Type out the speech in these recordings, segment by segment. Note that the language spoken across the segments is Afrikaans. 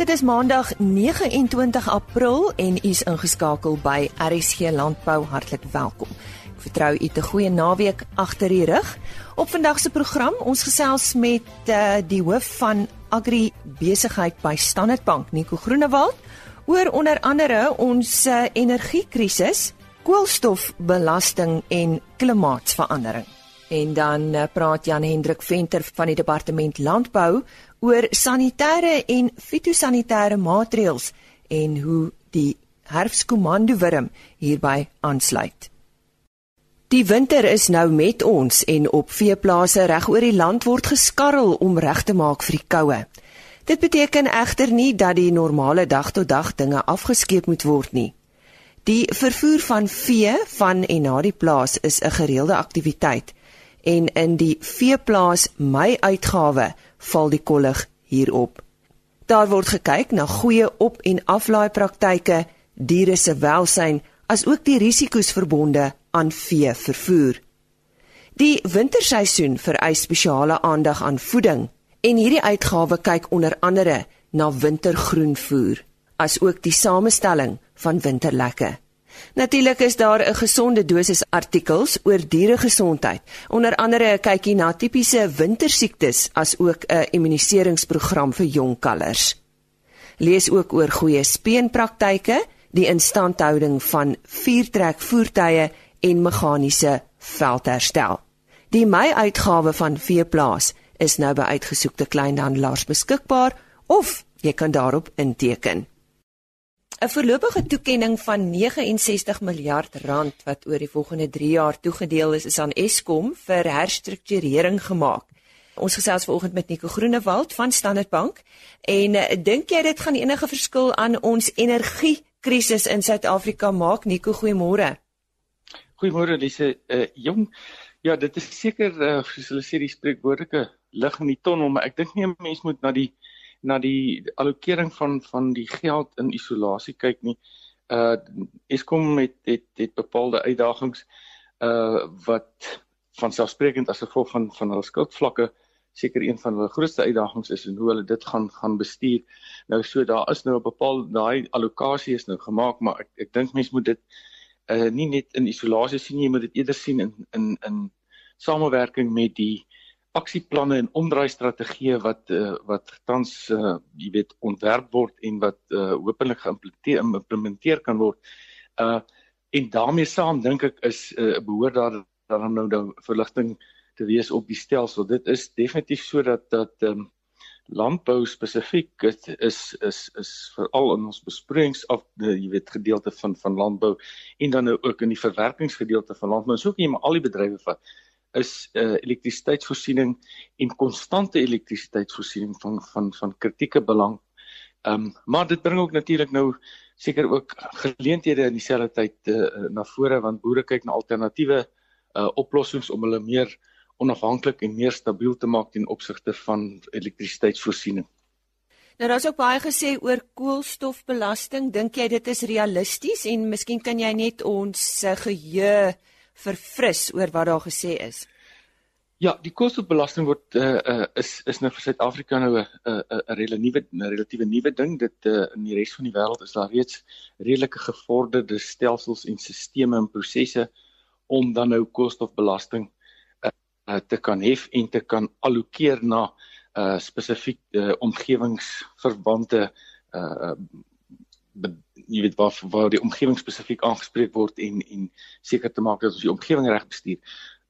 Dit is Maandag 29 April en u is ingeskakel by RSG Landbou. Hartlik welkom. Ek vertrou u 'n goeie naweek agter die rug. Op vandag se program, ons gesels met uh, die hoof van Agri Besigheid by Standard Bank, Nico Groenewald, oor onder andere ons uh, energiekrisis, koolstofbelasting en klimaatsverandering. En dan uh, praat Jan Hendrik Venter van die Departement Landbou oor sanitêre en fitosanitêre maatreëls en hoe die herfskomandowurm hierby aansluit. Die winter is nou met ons en op veeplase reg oor die land word geskarrel om reg te maak vir die koue. Dit beteken egter nie dat die normale dag tot dag dinge afgeskeep moet word nie. Die vervoer van vee van en na die plaas is 'n gereelde aktiwiteit en in die veeplaas my uitgawe val die kollig hierop. Daar word gekyk na goeie op- en aflaai praktyke, diere se welsyn, asook die risiko's verbonde aan vee vervoer. Die winterseisoen vereis spesiale aandag aan voeding en hierdie uitgawe kyk onder andere na wintergroenvoer, asook die samestelling van winterlekke. Natuurlik is daar 'n gesonde dosis artikels oor dieregesondheid. Onder andere 'n kykie na tipiese wintersiektes as ook 'n immuniseringsprogram vir jong kalvers. Lees ook oor goeie speenpraktyke, die instandhouding van viertrek voertuie en meganiese veldherstel. Die Mei uitgawe van Veeplaas is nou by uitgesoekte kleinhandelaars beskikbaar of jy kan daarop inteken. 'n Voorlopige toekenning van 69 miljard rand wat oor die volgende 3 jaar toegedeel is, is aan Eskom vir herstrukturering gemaak. Ons gesels vanoggend met Nico Groenewald van Standard Bank en uh, dink jy dit gaan enige verskil aan ons energiekrisis in Suid-Afrika maak? Nico, goeiemôre. Goeiemôre Lise. Uh, jong, ja, dit is seker uh, soos hulle sê die spreekwoordelike lig in die ton, maar ek dink nie 'n mens moet na die na die allokering van van die geld in isolasie kyk nie. Uh Eskom het het het bepaalde uitdagings uh wat van selfsprekend as gevolg van van hulle skuldvlakke seker een van hulle grootste uitdagings is en hoe hulle dit gaan gaan bestuur. Nou so daar is nou 'n bepaalde daai allocasie is nou gemaak, maar ek ek dink mense moet dit uh nie net in isolasie sien nie, jy moet dit eerder sien in in in samewerking met die aksieplanne en omdraai strategieë wat uh, wat tans uh, jy weet ontwerp word en wat uh, hopelik geïmplementeer kan word. Uh en daarmee saam dink ek is 'n uh, behoort daar dan nou nou verligting te wees op die stelsel. Dit is definitief sodat dat ehm um, landbou spesifiek is is is, is veral in ons besproeiings of die jy weet gedeelte van van landbou en dan nou ook in die verwerkingsgedeelte van landbou. So kan jy maar al die bedrywe vat is uh, elektrisiteitsvoorsiening en konstante elektrisiteitsvoorsiening van van van kritieke belang. Ehm um, maar dit bring ook natuurlik nou seker ook geleenthede in dieselfde tyd uh, na vore want boere kyk na alternatiewe uh, oplossings om hulle meer onafhanklik en meer stabiel te maak ten opsigte van elektrisiteitsvoorsiening. Nou daar's ook baie gesê oor koolstofbelasting. Dink jy dit is realisties en miskien kan jy net ons geheue verfris oor wat daar gesê is? Ja, die koolstofbelasting word uh, uh is is nou vir Suid-Afrika nou 'n 'n 'n 'n relatiewe nuwe ding. Dit uh in die res van die wêreld is daar reeds redelike gevorderde stelsels en stelsels en prosesse om dan nou koolstofbelasting uh, uh te kan hef en te kan allokeer na uh spesifiek uh, omgewingsverwante uh jy weet waar waar die omgewing spesifiek aangespreek word en en seker te maak dat ons die omgewing reg bestuur.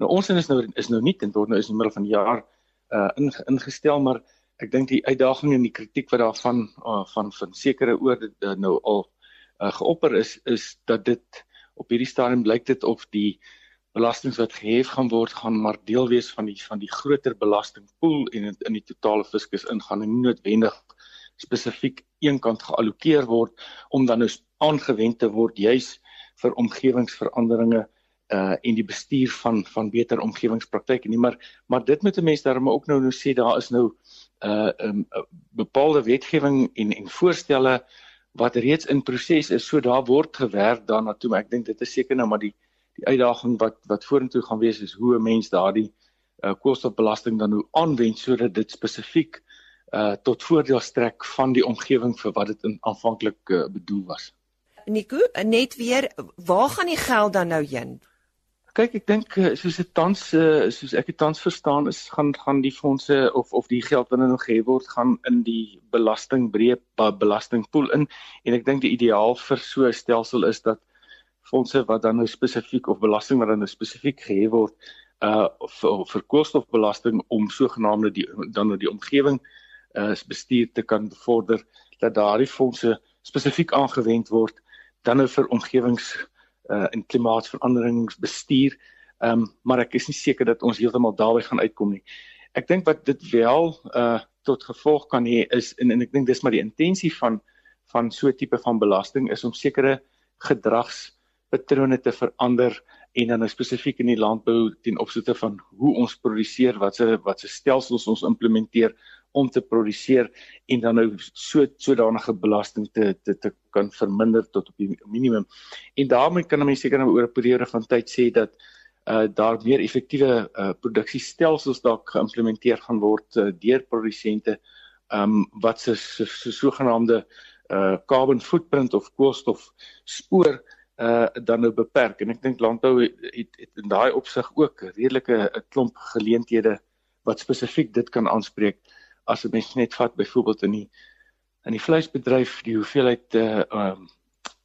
Nou ons is nou is nou nie en word nou is in die middel van die jaar uh in, ingestel maar ek dink die uitdaging en die kritiek wat daarvan uh, van van sekere oor dit uh, nou al uh, geopper is is dat dit op hierdie stadium blyk dit of die belastings wat gehef gaan word gaan maar deel wees van die van die groter belastingpool en in, in die totale fiskus ingaan en nie noodwendig spesifiek eenkant geallokeer word om dan nou aangewend te word juis vir omgewingsveranderinge uh en die bestuur van van beter omgewingspraktyke nie. Maar maar dit moet 'n mens daarmee ook nou nou sê daar is nou uh 'n um, bepaalde wetgewing en en voorstelle wat reeds in proses is. So daar word gewerk daarna toe maar ek dink dit is seker nou maar die die uitdaging wat wat vorentoe gaan wees is hoe 'n mens daardie uh koolstofbelasting dan nou aanwend sodat dit spesifiek uh tot voordeel strek van die omgewing vir wat dit aanvanklik uh, bedoel was. Nico, net weer, waar gaan die geld dan nou heen? Kyk, ek dink uh, soos dit tans uh, soos ek dit tans verstaan is gaan gaan die fondse of of die geld wat nou gehef word gaan in die belastingbreë belastingpool in en ek dink die ideaal vir so 'n stelsel is dat fondse wat dan nou spesifiek of belasting wat dan nou spesifiek gehef word uh vir, vir koolstofbelasting om sogenaamde die dan nou die omgewing uh bestuur te kan bevorder dat daardie fondse spesifiek aangewend word dan nou vir omgewings uh en klimaatsveranderingsbestuur. Ehm um, maar ek is nie seker dat ons heeltemal daarby gaan uitkom nie. Ek dink wat dit wel uh tot gevolg kan hê is en en ek dink dis maar die intensie van van so tipe van belasting is om sekere gedragspatrone te verander en dan nou spesifiek in die landbou ten opsigte van hoe ons produseer, wat se wat se stelsels ons implementeer om te produseer en dan nou so sodanige belasting te te te kan verminder tot op die minimum. En daarmee kan mense seker nou oor 'n periode van tyd sê dat uh daar meer effektiewe uh produksiestelsels dalk geïmplementeer gaan word uh, deur produsente um wat se so, so, sogenaamde uh carbon footprint of koolstof spoor uh dan nou beperk en ek dink landbou het, het, het in daai opsig ook redelike 'n klomp geleenthede wat spesifiek dit kan aanspreek as 'n mens net vat byvoorbeeld in die in die vleisbedryf die hoeveelheid uh um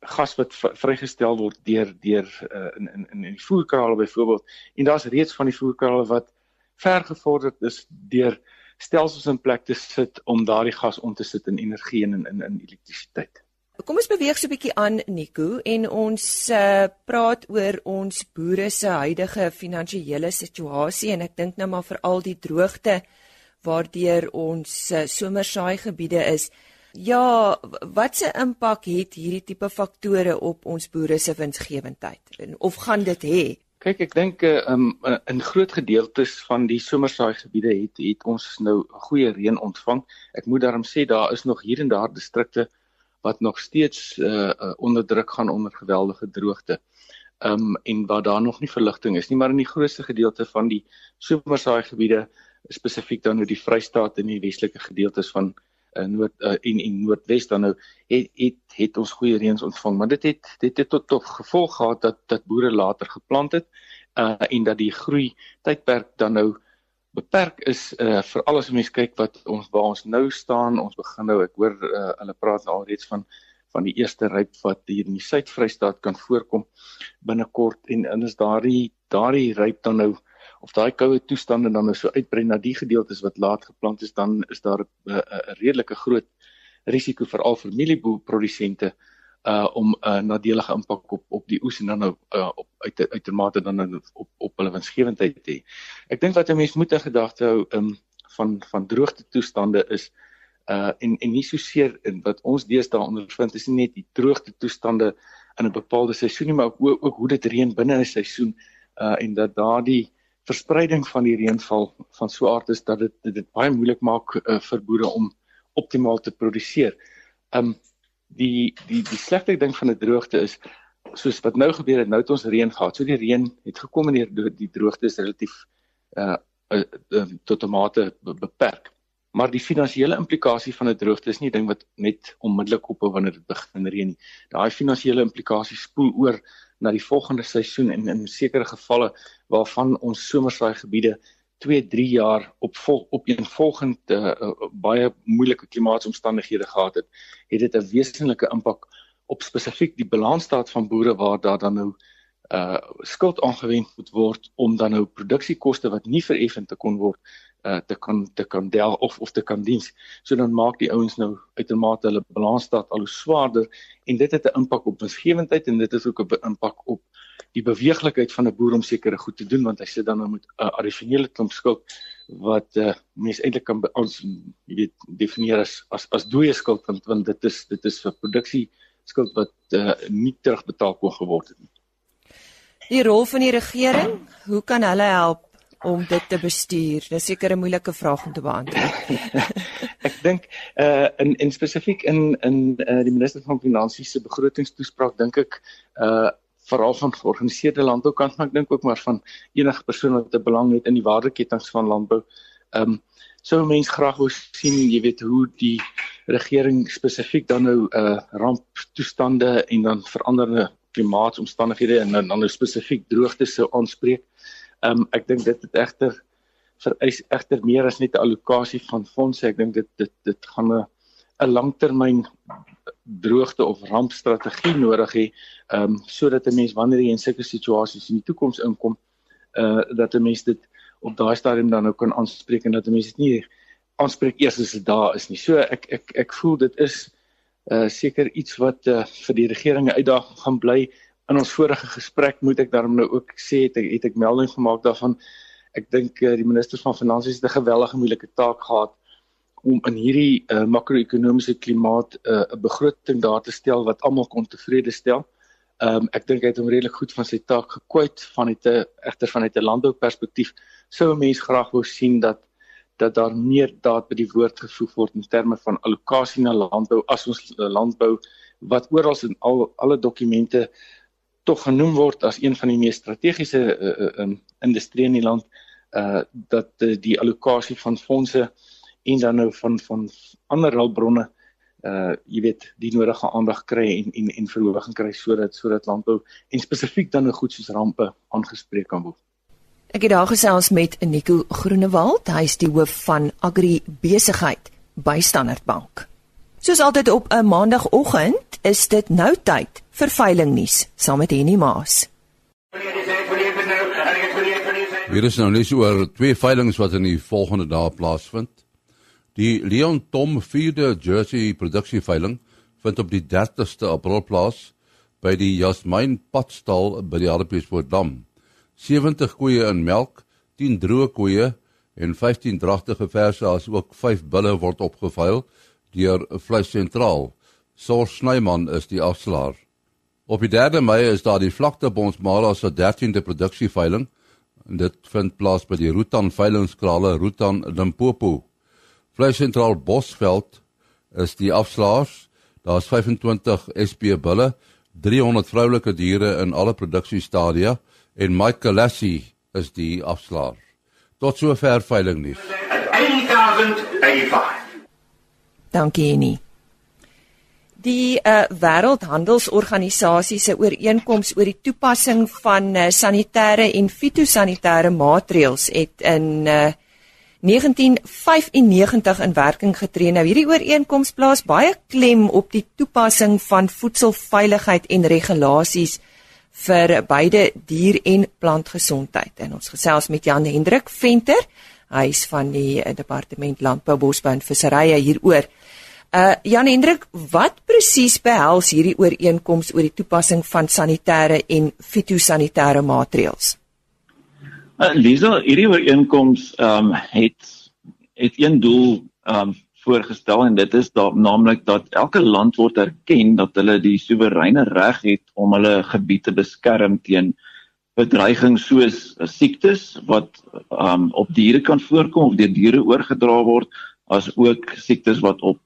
gas wat vrygestel word deur deur uh, in in in die voerkrale byvoorbeeld en daar's reeds van die voerkrale wat ver gevorderd is deur stelsels in plek te sit om daardie gas om te sit in energie en in in, in elektrisiteit. Kom ons beweeg so 'n bietjie aan Nico en ons uh, praat oor ons boere se huidige finansiële situasie en ek dink nou maar vir al die droogte waardeur ons uh, somersaai gebiede is. Ja, wat se impak het hierdie tipe faktore op ons boere se winsgewendheid? Of gaan dit hê? Kyk, ek dink uh, um, in groot gedeeltes van die somersaai gebiede het het ons nou goeie reën ontvang. Ek moet daarom sê daar is nog hier en daar distrikte wat nog steeds uh, uh, onder druk gaan onder geweldige droogte. Um en waar daar nog nie verligting is nie, maar in die grootste gedeelte van die somersaai gebiede spesifiek dan nou die Vrystaat en die westelike gedeeltes van uh, Noord uh, en en Noordwes dan nou het het, het ons goeie reëns ontvang. Maar dit het dit het tot tot gevolg gehad dat dat boere later geplant het uh, en dat die groei tydperk dan nou beperk is uh, vir alles om mens kyk wat ons waar ons nou staan. Ons begin nou ek hoor uh, hulle praat alreeds van van die eerste ryp wat hier in die Suid-Vrystaat kan voorkom binnekort en en is daardie daardie ryp dan nou of daai koue toestande dan nou so uitbrei na die gedeeltes wat laat geplant is, dan is daar 'n uh, uh, redelike groot risiko vir al familieprodusente uh om 'n uh, nadelige impak op op die oes en dan nou uh, op uit uitermate dan nou op op hulle winsgewendheid te hê. Ek dink wat 'n mens moet in gedagte hou um van van droogte toestande is uh en en nie so seer in wat ons deesdae ondervind is nie net die droogte toestande in 'n bepaalde seisoen nie maar ook ook hoe dit reën binne 'n seisoen uh en dat daardie verspreiding van die reënval van so aard is dat dit dit baie moeilik maak uh, vir boere om optimaal te produseer. Um die die die slegte ding van 'n droogte is soos wat nou gebeur het, nou het ons reën gehad. So die reën het gekom en die, droogte is relatief uh, uh, uh tot 'n mate beperk. Maar die finansiële implikasie van 'n droogte is nie ding wat net onmiddellik ophou wanneer dit begin reën nie. Daai finansiële implikasie spoel oor na die volgende seisoen en in sekere gevalle waarvan ons somersaai gebiede 2, 3 jaar op vol, op een volgende uh, uh, baie moeilike klimaatsomstandighede gehad het, het dit 'n wesenlike impak op spesifiek die balansstaat van boere waar daar dan nou uh skuld aangewend moet word om dan nou produksiekoste wat nie vereffen te kon word uh te kan te kan del of of te kan diens. So dan maak die ouens nou uitermate hulle balansstaat al hoe swaarder en dit het 'n impak op winsgewendheid en dit het ook 'n impak op die beweeglikheid van 'n boer om sekere goed te doen want hy sit dan nou met 'n uh, addisionele klomp skuld wat uh mense eintlik kan ons jy weet definieer as as as dooie skuld want want dit is dit is vir produksie skuld wat uh nie terugbetaal kon geword het nie. Die rol van die regering, hoe kan hulle help om dit te bestuur? Dis seker 'n moeilike vraag om te beantwoord. ek dink uh in in spesifiek in in uh, die minister van finansies se begrotingstoespraak dink ek uh veral van georganiseerde landboukant maar ek dink ook maar van enige persoon wat 'n belang het in die waardeketings van landbou. Ehm um, sou mense graag wou sien, jy weet hoe die regering spesifiek dan nou uh ramptoestande en dan veranderde klimaatsomstandighede en dan, nou spesifiek droogte sou aanspreek. Um ek dink dit het egter vereis egter meer as net 'n allocasie van fondse. Ek dink dit dit dit gaan 'n 'n langtermyn droogte of rampstrategie nodig hê, ehm um, sodat 'n mens wanneer jy in sulke situasies in die toekoms inkom, uh dat 'n mens dit op daai stadium dan nou kan aanspreek en dat 'n mens dit nie aanspreek eers as dit daar is nie. So ek ek ek voel dit is uh seker iets wat uh, vir die regering 'n uitdaging gaan bly. In ons vorige gesprek moet ek daarom nou ook sê het ek het ek melding gemaak daarvan. Ek dink uh, die minister van finansies het 'n gewellige moeilike taak gehad om in hierdie uh, makro-ekonomiese klimaat uh, 'n uh, begroting daar te stel wat almal kon tevrede stel. Ehm um, ek dink hy het hom redelik goed van sy taak gekwyt van uit 'n egter van uit 'n landbouperspektief. Sou 'n mens graag wou sien dat dat daar meer daad by die woord gevoeg word in terme van allocasie na landbou as ons landbou wat oral in al alle dokumente tog genoem word as een van die mees strategiese uh, um, industrieë in die land uh dat uh, die allocasie van fondse en dan nou van van ander hulpbronne uh jy weet die nodige aandag kry en en en verhoging kry sodat sodat landbou en spesifiek dan 'n nou goed soos rampe aangespreek kan word. Ek het daar gesels met Nico Groenewald, hy is die hoof van Agri Besigheid by Standard Bank. Soos altyd op 'n maandagooggend is dit nou tyd vir veiling nuus saam met Henny Maas. Hier is nou net oor twee veilings wat in die volgende dae plaasvind. Die Leon Tom 4de Jersey produksieveiling vind op die 30ste April plaas by die Jasmine Padstal by die Hartbeespoort Dam. 70 koeie in melk, 10 droë koeie en 15 dragtige verse as ook 5 bulle word opgeveil deur Vleis Sentraal. Sor Snyman is die afslaer. Op die 3de Mei is daar die Vlaktebonds Mala se 13de produksieveiling dit vind plaas by die Rutan veilingskrale Rutan Limpopo. Vleissentraal Bosveld is die afslaers. Daar's 25 SP bulle, 300 vroulike diere in alle produksiestadia en Mike Lassie is die afslaer. Tot sover veiling nuus. 8085. Dankie Annie. Die uh, Wêreldhandelsorganisasie se ooreenkoms oor die toepassing van uh, sanitêre en fitosanitêre maatreëls het in uh, 1995 in werking getree. Nou hierdie ooreenkoms plaas baie klem op die toepassing van voedselveiligheid en regulasies vir beide dier- en plantgesondheid. En ons gesels met Jan Hendrik Venter, hy is van die eh, Departement Landbou, Bosbou en Visserye hieroor. Uh Jan Hendrik, wat presies behels hierdie ooreenkoms oor die toepassing van sanitêre en fitosanitêre maatreëls? Uh, Lisa, hierdie ooreenkoms ehm um, het het een doel ehm um, voorgestel en dit is da naamlik dat elke land word erken dat hulle die soewereine reg het om hulle gebied te beskerm teen bedreigings soos uh, siektes wat ehm um, op diere kan voorkom of deur diere oorgedra word as ook siektes wat op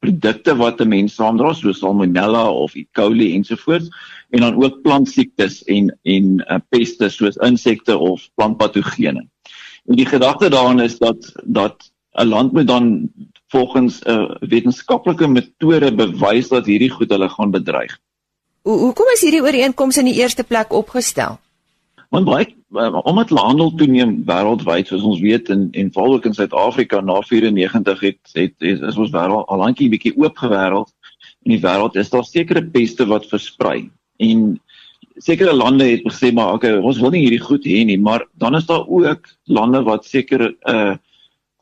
produkte wat 'n mens saamdra soos salmonella of E. coli ensovoorts en dan ook plantsiektes en en uh, peste soos insekte of plantpatogene. En die gedagte daarin is dat dat 'n land moet dan volgens 'n uh, wetenskaplike metode bewys dat hierdie goed hulle gaan bedreig. Hoe hoekom is hierdie ooreenkoms in die eerste plek opgestel? Want baie uh, omdat handel toeneem wêreldwyd soos ons weet en en veral ook in Suid-Afrika na 94 het het is, is ons wêreld al lankie bietjie oop gewêreld. In die wêreld is daar sekere peste wat versprei. En sekere lande het gesê maar okay ons wil nie hierdie goed hê nie. Maar dan is daar ook lande wat sekere 'n uh,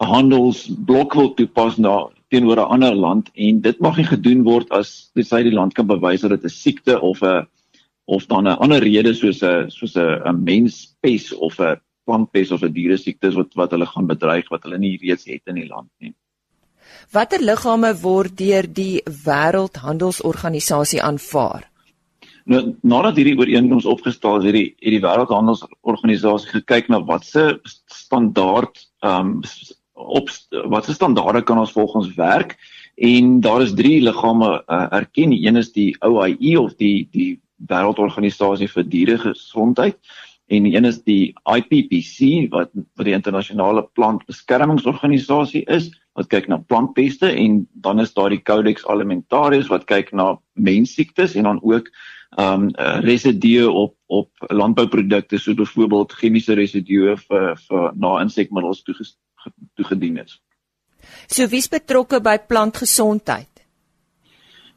handelsblok wil toepas na teenoor 'n ander land. En dit mag nie gedoen word as dis hy die land kan bewys dat dit 'n siekte of 'n of dan 'n ander rede soos 'n soos 'n menspes of 'n plantpes of 'n diere siektes wat wat hulle gaan bedreig wat hulle nie reeds het in die land nie. Watter liggame word deur die Wêreldhandelsorganisasie aanvaar? Nou nadat hierdie ooreenkoms opgestel is, het die het die Wêreldhandelsorganisasie gekyk na watse standaard ehm um, op watse standaarde kan ons volgens werk en daar is drie liggame uh, erken. Een is die OIE of die die wêreldorganisasie vir dieregesondheid en die een is die IPPC wat vir die internasionale plantbeskermingsorganisasie is wat kyk na plantpeste en dan is daar die Codex Alimentarius wat kyk na menssiektes en dan ook ehm um, residue op op landbouprodukte soos byvoorbeeld chemiese residue vir vir na insekmiddels toegedien is. So wie's betrokke by plantgesondheid?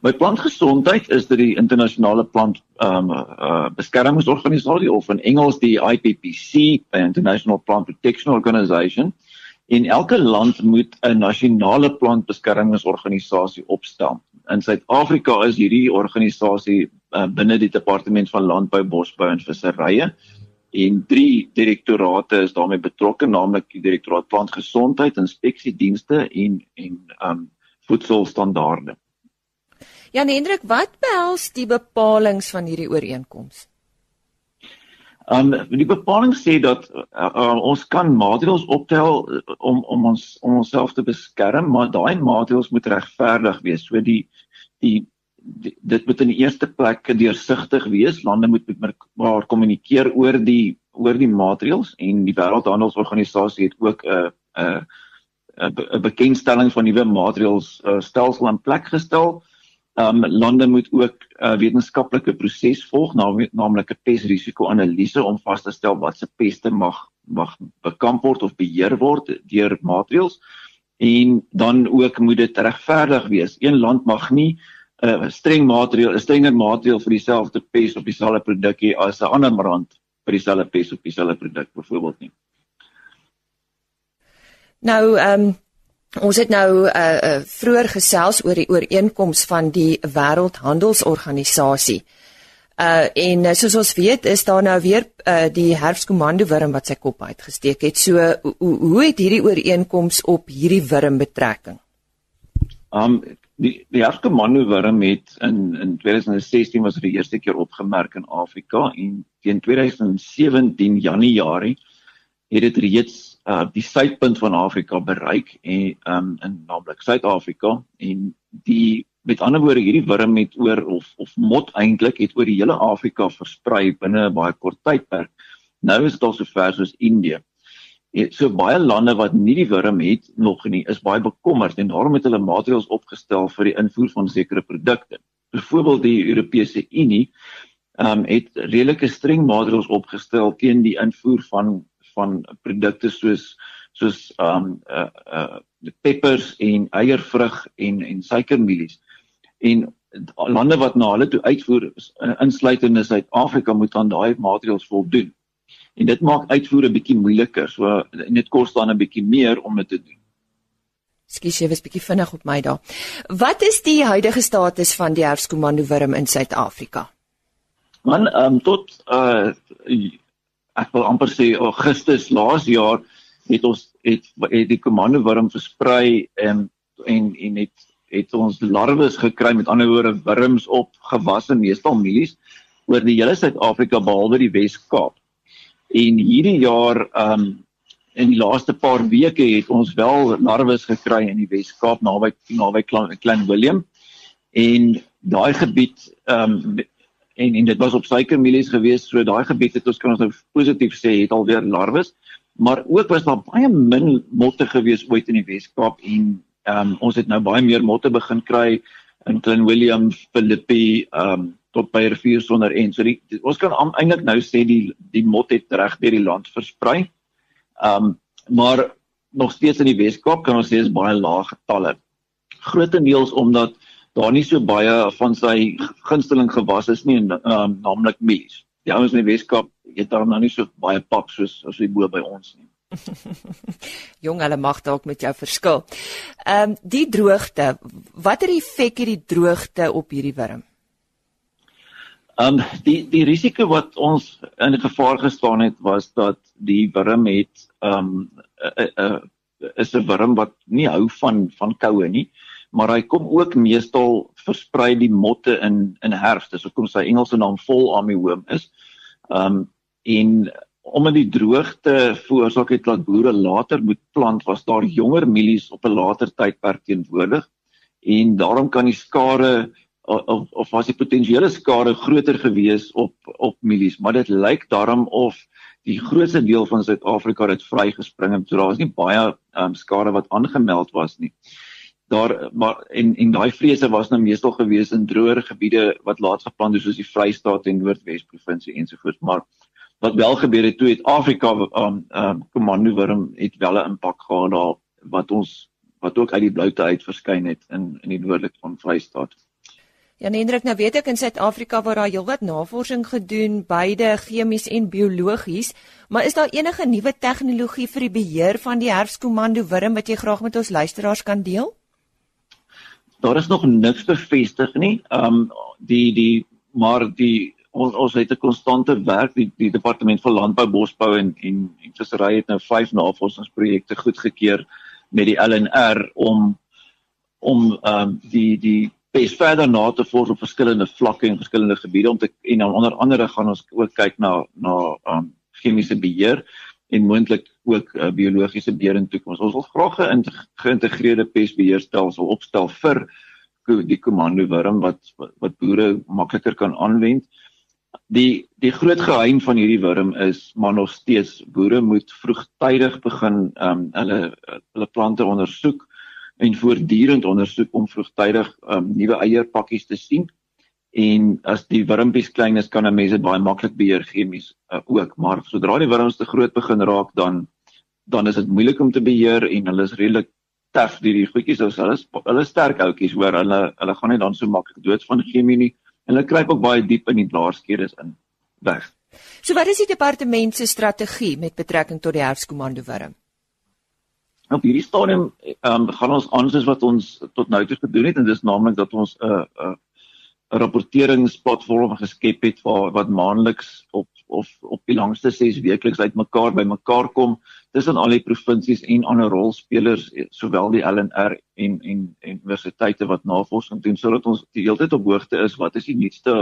By plantgesondheid is dit die internasionale plant ehm um, uh, beskermingsorganisasie of in Engels die IPPC, the International Plant Protection Organization. En elke land moet 'n nasionale plantbeskermingsorganisasie opstel. In Suid-Afrika is hierdie organisasie uh, binne die Departement van Landbou, Bosbou en Visserye en drie direktorate is daarmee betrokke, naamlik die Direktoraat Plantgesondheid, Inspeksiedienste en en um voedselstandaarde. Jan Hendrik, wat behels die bepalinge van hierdie ooreenkoms? Um die bepaling sê dat uh, uh, ons kan maatreëls optel uh, om om ons om onsself te beskerm, maar daai maatreëls moet regverdig wees. So die die dit moet in die eerste plek deursigtig wees. Lande moet met mekaar kommunikeer oor die oor die maatreëls en die Wêreldhandelsorganisasie het ook 'n 'n 'n bekendstelling van nuwe maatreëls uh, stelsel in plek gestel. Um lande moet ook 'n uh, wetenskaplike proses volg, naamlik 'n pesrisiko-analise om vas te stel wat se peste mag mag bekamp word of beheer word deur maatreëls. En dan ook moet dit regverdig wees. Een land mag nie 'n uh, streng maatreël, 'n strenger maatreël vir dieselfde pes op dieselfde produkkie as 'n ander land vir dieselfde pes op dieselfde produk byvoorbeeld nie. Nou, ehm um Ons het nou uh, uh vroeër gesels oor die ooreenkoms van die Wêreldhandelsorganisasie. Uh en uh, soos ons weet, is daar nou weer uh die herfskomando wurm wat sy kop uitgesteek het. So hoe hoe het hierdie ooreenkoms op hierdie wurm betrekking? Um die die herfskomando wurm het in in 2016 was dit die eerste keer opgemerk in Afrika en teen 2017 Januarie het dit reeds uh die suidpunt van Afrika bereik en um in naamlik Suid-Afrika en die met ander woorde hierdie wurm het oor of of mot eintlik het oor die hele Afrika versprei binne 'n baie kort tydperk. Nou is dit al so ver soos Indië. En so baie lande wat nie die wurm het nog nie is baie bekommerd en daarom het hulle maatreëls opgestel vir die invoer van sekere produkte. Byvoorbeeld die Europese Unie um het redelike streng maatreëls opgestel teen die invoer van van produkte soos soos um uh uh peppers en eiervrug en en suikermielies. En lande wat na hulle toe uitvoer uh, insluitend in Suid-Afrika moet aan daai maatreëls voldoen. En dit maak uitvoer 'n bietjie moeiliker. So en dit kos dan 'n bietjie meer om dit te doen. Skus jy was bietjie vinnig op my daar. Wat is die huidige status van die herfskomando wurm in Suid-Afrika? Man, ehm um, tot uh ek wil amper sê Augustus laas jaar het ons het, het die komando wurm versprei en en en het het ons larwes gekry met ander woorde wurms op gewasse meestal mielies oor die hele Suid-Afrika behalwe die Wes-Kaap. En hierdie jaar ehm um, in die laaste paar weke het ons wel larwes gekry in die Wes-Kaap naby naby Klein Willem en daai gebied ehm um, en en dit was op suikermielies geweest so daai gebied het ons kan ons nou positief sê het alweer larwes maar ook was daar baie min motte geweest ooit in die Weskaap en um, ons het nou baie meer motte begin kry in Klein Willem, Philippi, um tot by rivier sonder en so die, die ons kan eintlik nou sê die die mot het reg deur die land versprei. Um maar nog steeds in die Weskaap kan ons sê is baie lae getalle. Grootendeels omdat daar nie so baie van sy gunsteling gewas is nie, um, naamlik mielies. Die ouens in die Weskaap eet daar nou nie so baie pap soos as hy bo by ons nie. Jong, hulle mag dalk met jou verskil. Ehm um, die droogte, watter effek het die droogte op hierdie wurm? Ehm um, die die risiko wat ons in gevaar gestaan het was dat die wurm het ehm um, is 'n wurm wat nie hou van van koue nie maar hy kom ook meestal versprei die motte in in herfs. Dis hoekom sy Engelse naam vol armyworm is. Um en omdat die droogte veroorsaak het dat boere later moet plant, was daar jonger mielies op 'n later tydperk teenwoordig en daarom kan die skare of of was die potensiële skade groter gewees op op mielies, maar dit lyk daarom of die grootste deel van Suid-Afrika het vrygespring en so daar was nie baie um, skade wat aangemeld was nie. Daar maar en en daai vrese was nou meestal gewees in droër gebiede wat laat geplant is soos die Vrystaat en Noordwes provinsie ensovoorts, maar wat wel gebeur het toe het Afrika um um komando wurm het wel 'n impak gehad daar wat ons wat ook uit die bloute uit verskyn het in in die noordelike van Vrystaat. Ja, Hendrik, nou weet ek in Suid-Afrika waar daar heelwat navorsing gedoen, beide chemies en biologies, maar is daar enige nuwe tegnologie vir die beheer van die herfskomando wurm wat jy graag met ons luisteraars kan deel? Daar is nog niks bevestig nie. Um die die maar die ons ons het 'n konstante werk die die departement van landbou, bosbou en en, en vissery het nou vyf navorsingsprojekte goedgekeur met die LNR om om um die die pes verder na te vors op verskillende vlakke en verskillende gebiede om te en dan onder andere gaan ons ook kyk na na um, chemiese beheer en moontlik ook uh, biologiese beheer in toekoms. Ons wil graag 'n geïntegreerde pesbeheerstelsel opstel vir die komando wurm wat wat boere makliker kan aanwend. Die die groot geheim van hierdie wurm is maar nog steeds boere moet vroegtydig begin um, hulle hulle plante ondersoek en voortdurend ondersoek om vroegtydig um, nuwe eierpakkies te sien. En as die wurmpies klein is, kan 'n mens dit baie maklik beheer chemies uh, ook, maar sodra die wurms te groot begin raak, dan dan is dit moeilik om te beheer en hulle is redelik taaf die die goedjies. Ou hulle is hulle sterk outjies hoor. Hulle hulle gaan nie dan so maklik dood van chemie nie. En hulle kruip ook baie diep in die blaarskedes in. Weg. So wat is die departement se strategie met betrekking tot die herfskomando wurm? op hierdie stadium um, gaan ons aan soos wat ons tot nou toe gedoen het en dis naamlik dat ons 'n uh, 'n uh, 'n rapporteringsplatform geskep het waar wat maandeliks op of op die langste 6 weekliks uitmekaar by mekaar kom tussen al die provinsies en ander rolspelers sowel die LNR en en en universiteite wat navorsing doen sodat ons die hele tyd op hoogte is wat is die nuutste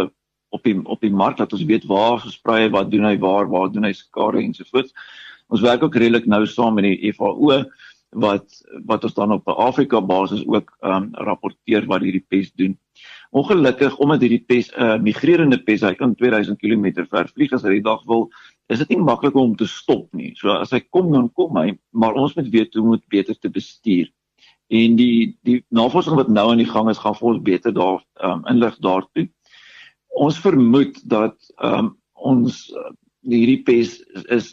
op die op die mark dat ons weet waar gesprei wat doen hy waar waar doen hy skare ensovoorts ons werk ook redelik nou saam met die FAO wat wat ons dan op 'n Afrika basis ook ehm um, rapporteer wat hierdie pes doen. Ongelukkig omdat hierdie pes 'n uh, migrerende pes, hy kan 2000 km ver vlieg as hy die dag wil, is dit nie maklik om te stop nie. So as hy kom dan kom hy, maar ons moet weet hoe om dit beter te bestuur. En die die navorsing wat nou aan die gang is, gaan vir ons beter daar um, inlig daartoe. Ons vermoed dat um, ons uh, hierdie pes is,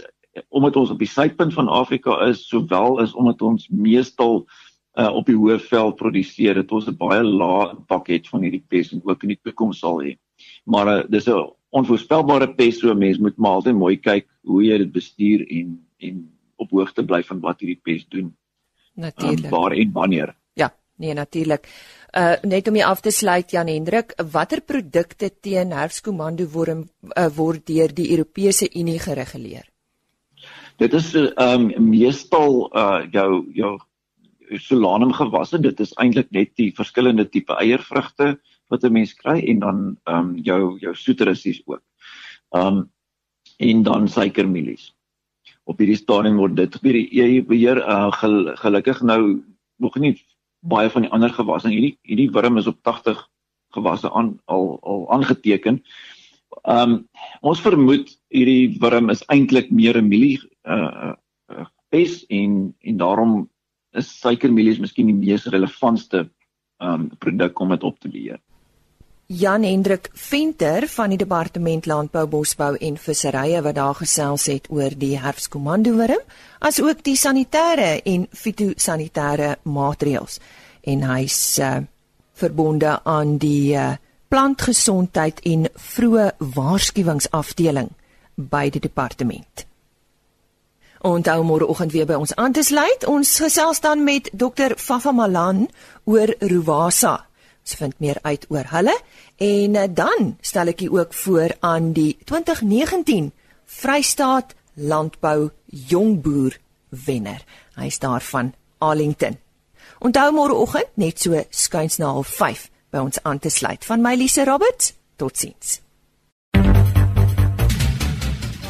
omdat ons op die suidpunt van Afrika is, sowel as omdat ons meestal op die Hoëveld produseer, het ons 'n baie lae impak het van hierdie pes en ook in die toekoms sal hê. Maar uh, dis 'n onvoorspelbare pes, so mense moet maar altyd mooi kyk hoe jy dit bestuur en en op hoogte bly van wat hierdie pes doen. Natuurlik. Um, waar en wanneer? Ja, nee natuurlik. Uh net om jy af te sluit Jan Hendrik, watter produkte teen herfskomando word uh, word deur die Europese Unie gereguleer? Dit is ehm um, meestal uh jou jou solanum gewasse. Dit is eintlik net die verskillende tipe eiervrugte wat 'n mens kry en dan ehm um, jou jou soetrussies ook. Ehm um, en dan suikermielies. Op hierdie stadium word dit vir die beheer uh gel, gelukkig nou nog nie baie van die ander gewasse. Hierdie hierdie wurm is op 80 gewasse aan al al aangeteken. Ehm um, ons vermoed hierdie wurm is eintlik meer 'n mielie uh, uh pes en en daarom is suikermielies miskien die mees relevantste um produk om dit op te beheer. Jan Hendrik Venter van die Departement Landbou, Bosbou en Visserye wat daar gesels het oor die herfskomando wurm, asook die sanitêre en fitosanitêre maatreëls en hy's uh, verbonde aan die uh, plantgesondheid en vroeë waarskuwingsafdeling by die departement. Onthou môreoggend weer by ons aan te sluit. Ons gesels dan met Dr. Fafa Malan oor Ruwasa. Ons vind meer uit oor hulle en eh, dan stel ek u ook voor aan die 2019 Vrystaat Landbou Jongboer wenner. Hy is daar van Arlington. Onthou môreoggend net so skuins na 05:30 by ons aan te sluit. Van my Lise Roberts. Totsiens.